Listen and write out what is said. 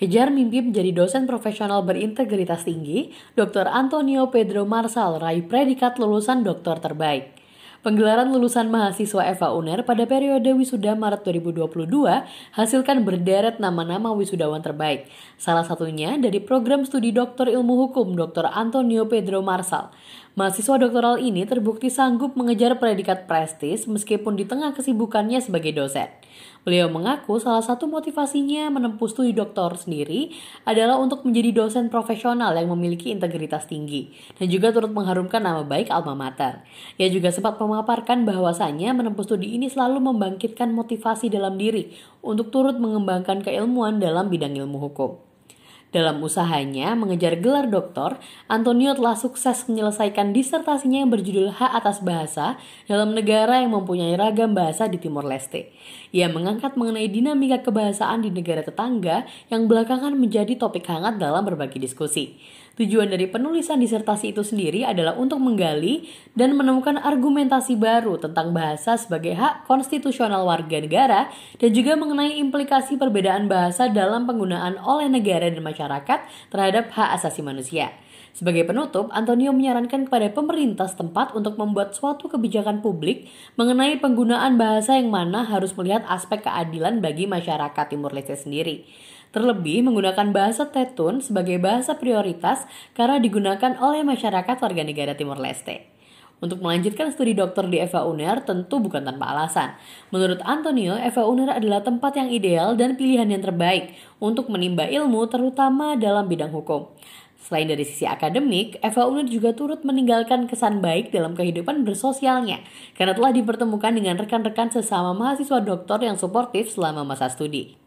Kejar mimpi menjadi dosen profesional berintegritas tinggi, Dr. Antonio Pedro Marsal raih predikat lulusan doktor terbaik. Penggelaran lulusan mahasiswa Eva UNER pada periode wisuda Maret 2022 hasilkan berderet nama-nama wisudawan terbaik. Salah satunya dari program studi doktor ilmu hukum Dr. Antonio Pedro Marsal. Mahasiswa doktoral ini terbukti sanggup mengejar predikat prestis meskipun di tengah kesibukannya sebagai dosen. Beliau mengaku salah satu motivasinya menempuh studi doktor sendiri adalah untuk menjadi dosen profesional yang memiliki integritas tinggi dan juga turut mengharumkan nama baik alma mater. Ia juga sempat memaparkan bahwasannya menempuh studi ini selalu membangkitkan motivasi dalam diri untuk turut mengembangkan keilmuan dalam bidang ilmu hukum. Dalam usahanya mengejar gelar doktor, Antonio telah sukses menyelesaikan disertasinya yang berjudul Hak Atas Bahasa dalam negara yang mempunyai ragam bahasa di Timur Leste. Ia mengangkat mengenai dinamika kebahasaan di negara tetangga yang belakangan menjadi topik hangat dalam berbagai diskusi. Tujuan dari penulisan disertasi itu sendiri adalah untuk menggali dan menemukan argumentasi baru tentang bahasa sebagai hak konstitusional warga negara dan juga mengenai implikasi perbedaan bahasa dalam penggunaan oleh negara dan masyarakat terhadap hak asasi manusia. Sebagai penutup, Antonio menyarankan kepada pemerintah setempat untuk membuat suatu kebijakan publik mengenai penggunaan bahasa yang mana harus melihat aspek keadilan bagi masyarakat Timur Leste sendiri. Terlebih menggunakan bahasa Tetun sebagai bahasa prioritas karena digunakan oleh masyarakat warga negara Timur Leste. Untuk melanjutkan studi dokter di Eva Uner tentu bukan tanpa alasan. Menurut Antonio, Eva Uner adalah tempat yang ideal dan pilihan yang terbaik untuk menimba ilmu terutama dalam bidang hukum. Selain dari sisi akademik, Eva Uner juga turut meninggalkan kesan baik dalam kehidupan bersosialnya karena telah dipertemukan dengan rekan-rekan sesama mahasiswa doktor yang suportif selama masa studi.